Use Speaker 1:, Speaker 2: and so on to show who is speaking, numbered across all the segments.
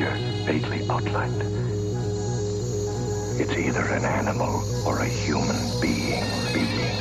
Speaker 1: Figure vaguely outlined. It's either an animal or a human being. Being.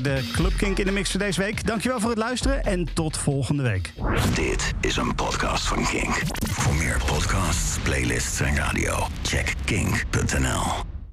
Speaker 2: De Club Kink in de mix voor deze week. Dankjewel voor het luisteren en tot volgende week.
Speaker 3: Dit is een podcast van Kink. Voor meer podcasts, playlists en radio, check kink.nl.